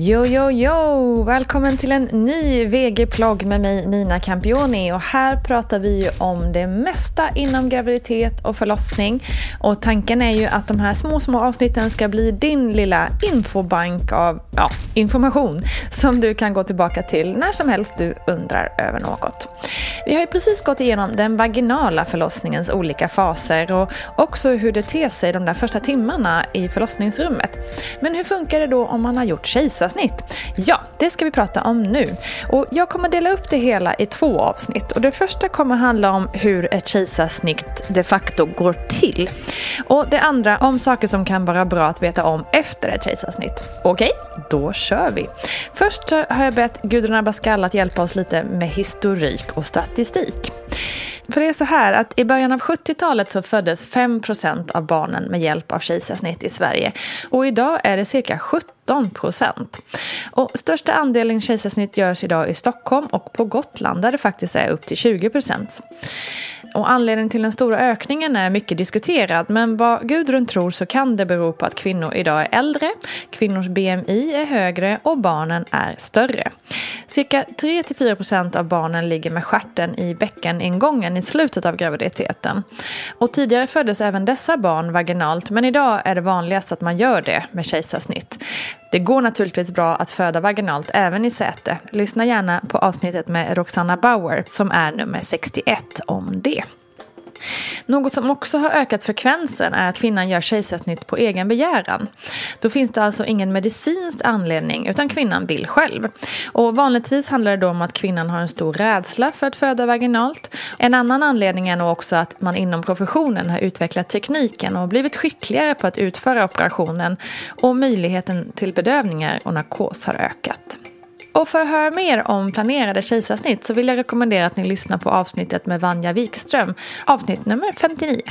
Jo, jo, jo! Välkommen till en ny VG-plogg med mig Nina Campioni. Och här pratar vi ju om det mesta inom graviditet och förlossning. Och tanken är ju att de här små, små avsnitten ska bli din lilla infobank av ja, information som du kan gå tillbaka till när som helst du undrar över något. Vi har ju precis gått igenom den vaginala förlossningens olika faser och också hur det ter sig de där första timmarna i förlossningsrummet. Men hur funkar det då om man har gjort kejsarsnitt? Ja, det ska vi prata om nu. Och jag kommer dela upp det hela i två avsnitt. Och det första kommer handla om hur ett kejsarsnitt de facto går till. Och det andra om saker som kan vara bra att veta om efter ett kejsarsnitt. Okej, då kör vi. Först har jag bett Gudrun Abascal att hjälpa oss lite med historik och statistik. För det är så här att i början av 70-talet så föddes 5% av barnen med hjälp av kejsarsnitt i Sverige. Och idag är det cirka 17 procent. Och största andelen kejsarsnitt görs idag i Stockholm och på Gotland där det faktiskt är upp till 20 procent. Och anledningen till den stora ökningen är mycket diskuterad men vad Gudrun tror så kan det bero på att kvinnor idag är äldre, kvinnors BMI är högre och barnen är större. Cirka 3-4% av barnen ligger med skärten i bäckeningången i slutet av graviditeten. Och tidigare föddes även dessa barn vaginalt men idag är det vanligast att man gör det med kejsarsnitt. Det går naturligtvis bra att föda vaginalt även i säte. Lyssna gärna på avsnittet med Roxanna Bauer som är nummer 61 om det. Något som också har ökat frekvensen är att kvinnan gör kejsarsnitt på egen begäran. Då finns det alltså ingen medicinsk anledning utan kvinnan vill själv. Och vanligtvis handlar det då om att kvinnan har en stor rädsla för att föda vaginalt. En annan anledning är nog också att man inom professionen har utvecklat tekniken och blivit skickligare på att utföra operationen och möjligheten till bedövningar och narkos har ökat. Och för att höra mer om planerade kejsarsnitt så vill jag rekommendera att ni lyssnar på avsnittet med Vanja Wikström, avsnitt nummer 59.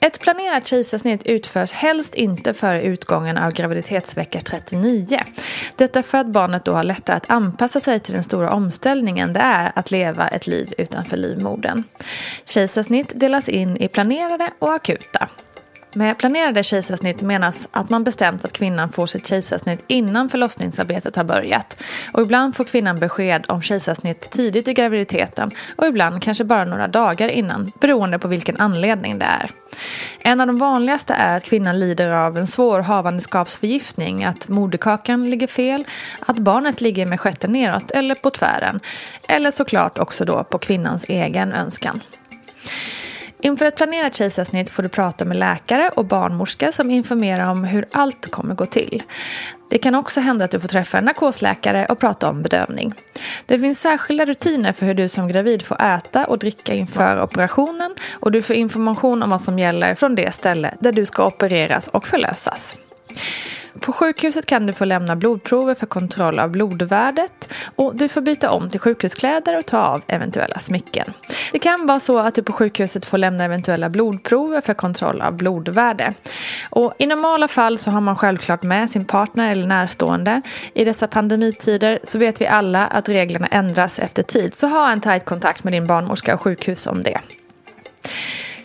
Ett planerat kejsarsnitt utförs helst inte före utgången av graviditetsvecka 39. Detta för att barnet då har lättare att anpassa sig till den stora omställningen det är att leva ett liv utanför livmodern. Kejsarsnitt delas in i planerade och akuta. Med planerade kejsarsnitt menas att man bestämt att kvinnan får sitt kejsarsnitt innan förlossningsarbetet har börjat. Och ibland får kvinnan besked om kejsarsnitt tidigt i graviditeten och ibland kanske bara några dagar innan, beroende på vilken anledning det är. En av de vanligaste är att kvinnan lider av en svår havandeskapsförgiftning, att moderkakan ligger fel, att barnet ligger med stjärten neråt eller på tvären, eller såklart också då på kvinnans egen önskan. Inför ett planerat kejsarsnitt får du prata med läkare och barnmorska som informerar om hur allt kommer gå till. Det kan också hända att du får träffa en narkosläkare och prata om bedövning. Det finns särskilda rutiner för hur du som gravid får äta och dricka inför operationen och du får information om vad som gäller från det ställe där du ska opereras och förlösas. På sjukhuset kan du få lämna blodprover för kontroll av blodvärdet och du får byta om till sjukhuskläder och ta av eventuella smycken. Det kan vara så att du på sjukhuset får lämna eventuella blodprover för kontroll av blodvärde. Och I normala fall så har man självklart med sin partner eller närstående. I dessa pandemitider så vet vi alla att reglerna ändras efter tid så ha en tajt kontakt med din barnmorska och sjukhus om det.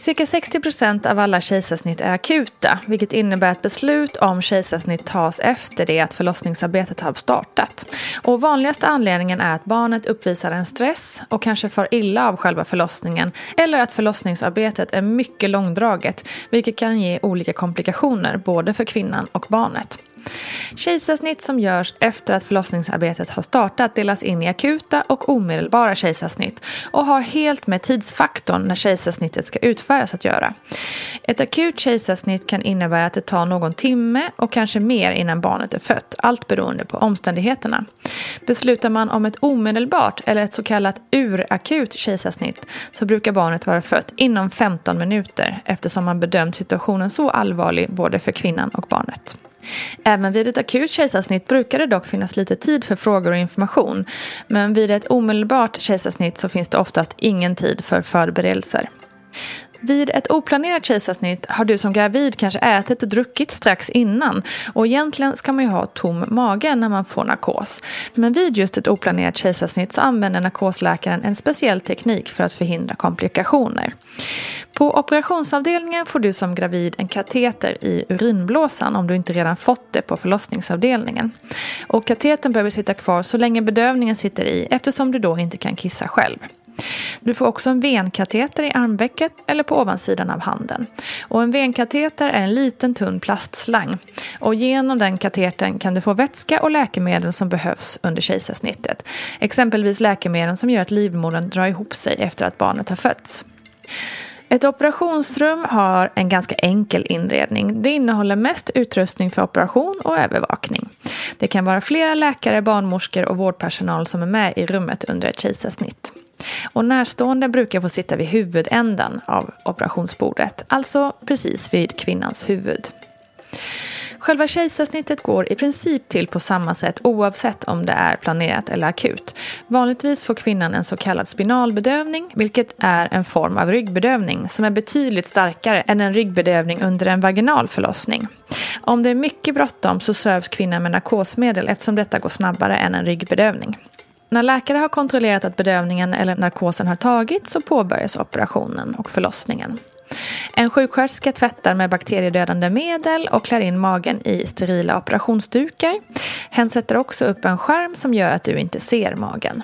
Cirka 60 procent av alla kejsarsnitt är akuta, vilket innebär att beslut om kejsarsnitt tas efter det att förlossningsarbetet har startat. Och vanligaste anledningen är att barnet uppvisar en stress och kanske far illa av själva förlossningen eller att förlossningsarbetet är mycket långdraget, vilket kan ge olika komplikationer både för kvinnan och barnet. Kejsarsnitt som görs efter att förlossningsarbetet har startat delas in i akuta och omedelbara kejsarsnitt och har helt med tidsfaktorn när kejsarsnittet ska utföras att göra. Ett akut kejsarsnitt kan innebära att det tar någon timme och kanske mer innan barnet är fött, allt beroende på omständigheterna. Beslutar man om ett omedelbart eller ett så kallat urakut kejsarsnitt så brukar barnet vara fött inom 15 minuter eftersom man bedömt situationen så allvarlig både för kvinnan och barnet. Även vid ett akut kejsarsnitt brukar det dock finnas lite tid för frågor och information. Men vid ett omedelbart kejsarsnitt så finns det oftast ingen tid för förberedelser. Vid ett oplanerat kejsarsnitt har du som gravid kanske ätit och druckit strax innan och egentligen ska man ju ha tom mage när man får narkos. Men vid just ett oplanerat kejsarsnitt så använder narkosläkaren en speciell teknik för att förhindra komplikationer. På operationsavdelningen får du som gravid en kateter i urinblåsan om du inte redan fått det på förlossningsavdelningen. Och katetern behöver sitta kvar så länge bedövningen sitter i eftersom du då inte kan kissa själv. Du får också en venkateter i armvecket eller på ovansidan av handen. Och en venkateter är en liten tunn plastslang. Och genom den katetern kan du få vätska och läkemedel som behövs under kejsarsnittet. Exempelvis läkemedel som gör att livmodern drar ihop sig efter att barnet har fötts. Ett operationsrum har en ganska enkel inredning. Det innehåller mest utrustning för operation och övervakning. Det kan vara flera läkare, barnmorskor och vårdpersonal som är med i rummet under ett kejsarsnitt. Och närstående brukar få sitta vid huvudändan av operationsbordet, alltså precis vid kvinnans huvud. Själva kejsarsnittet går i princip till på samma sätt oavsett om det är planerat eller akut. Vanligtvis får kvinnan en så kallad spinalbedövning, vilket är en form av ryggbedövning som är betydligt starkare än en ryggbedövning under en vaginal förlossning. Om det är mycket bråttom så sövs kvinnan med narkosmedel eftersom detta går snabbare än en ryggbedövning. När läkare har kontrollerat att bedövningen eller narkosen har tagits så påbörjas operationen och förlossningen. En sjuksköterska tvättar med bakteriedödande medel och klär in magen i sterila operationsdukar. Hen sätter också upp en skärm som gör att du inte ser magen.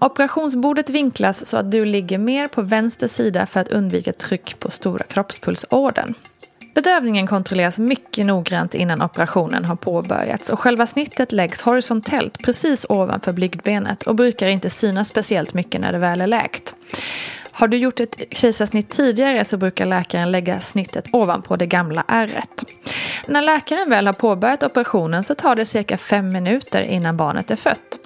Operationsbordet vinklas så att du ligger mer på vänster sida för att undvika tryck på stora kroppspulsådern. Bedövningen kontrolleras mycket noggrant innan operationen har påbörjats och själva snittet läggs horisontellt precis ovanför blygdbenet och brukar inte synas speciellt mycket när det väl är läkt. Har du gjort ett kejsarsnitt tidigare så brukar läkaren lägga snittet ovanpå det gamla ärret. När läkaren väl har påbörjat operationen så tar det cirka fem minuter innan barnet är fött.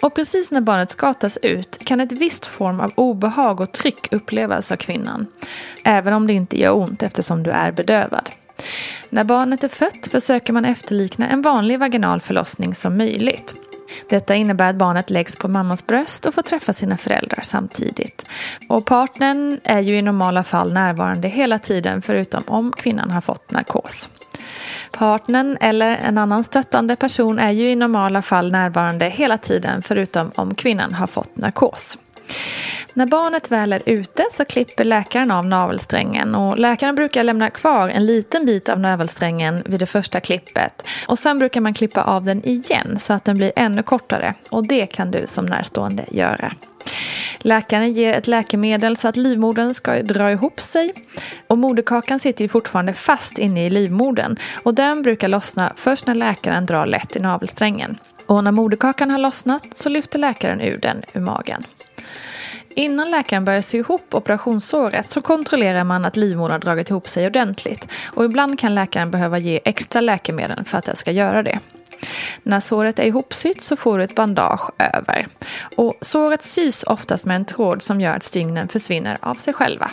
Och precis när barnet ska tas ut kan ett visst form av obehag och tryck upplevas av kvinnan. Även om det inte gör ont eftersom du är bedövad. När barnet är fött försöker man efterlikna en vanlig vaginal förlossning som möjligt. Detta innebär att barnet läggs på mammas bröst och får träffa sina föräldrar samtidigt. Och partnern är ju i normala fall närvarande hela tiden förutom om kvinnan har fått narkos. Partnern eller en annan stöttande person är ju i normala fall närvarande hela tiden förutom om kvinnan har fått narkos. När barnet väl är ute så klipper läkaren av navelsträngen och läkaren brukar lämna kvar en liten bit av navelsträngen vid det första klippet och sen brukar man klippa av den igen så att den blir ännu kortare och det kan du som närstående göra. Läkaren ger ett läkemedel så att livmodern ska dra ihop sig. Och moderkakan sitter ju fortfarande fast inne i livmodern. Och den brukar lossna först när läkaren drar lätt i navelsträngen. Och när moderkakan har lossnat så lyfter läkaren ur den ur magen. Innan läkaren börjar sy ihop operationssåret så kontrollerar man att livmodern har dragit ihop sig ordentligt. Och ibland kan läkaren behöva ge extra läkemedel för att det ska göra det. När såret är ihopsytt så får du ett bandage över. Och såret sys oftast med en tråd som gör att stygnen försvinner av sig själva.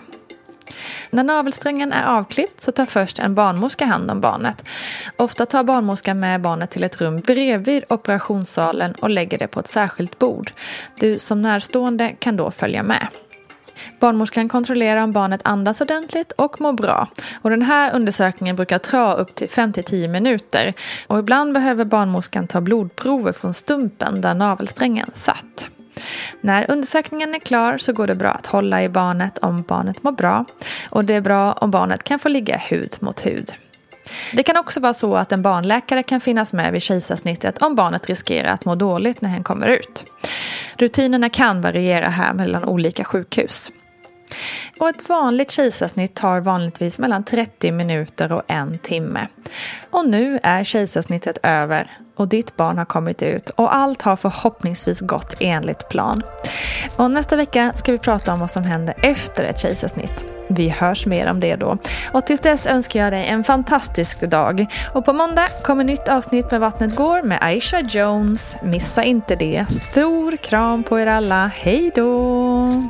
När navelsträngen är avklippt så tar först en barnmorska hand om barnet. Ofta tar barnmorskan med barnet till ett rum bredvid operationssalen och lägger det på ett särskilt bord. Du som närstående kan då följa med. Barnmorskan kontrollerar om barnet andas ordentligt och mår bra. Och den här undersökningen brukar ta upp till 5-10 minuter. Och ibland behöver barnmorskan ta blodprover från stumpen där navelsträngen satt. När undersökningen är klar så går det bra att hålla i barnet om barnet mår bra. Och det är bra om barnet kan få ligga hud mot hud. Det kan också vara så att en barnläkare kan finnas med vid kejsarsnittet om barnet riskerar att må dåligt när hen kommer ut. Rutinerna kan variera här mellan olika sjukhus. Och ett vanligt kejsarsnitt tar vanligtvis mellan 30 minuter och en timme. Och nu är kejsarsnittet över och ditt barn har kommit ut och allt har förhoppningsvis gått enligt plan. Och nästa vecka ska vi prata om vad som händer efter ett kejsarsnitt. Vi hörs mer om det då. Och tills dess önskar jag dig en fantastisk dag. Och på måndag kommer nytt avsnitt med Vattnet går med Aisha Jones. Missa inte det. Stor kram på er alla. Hej då!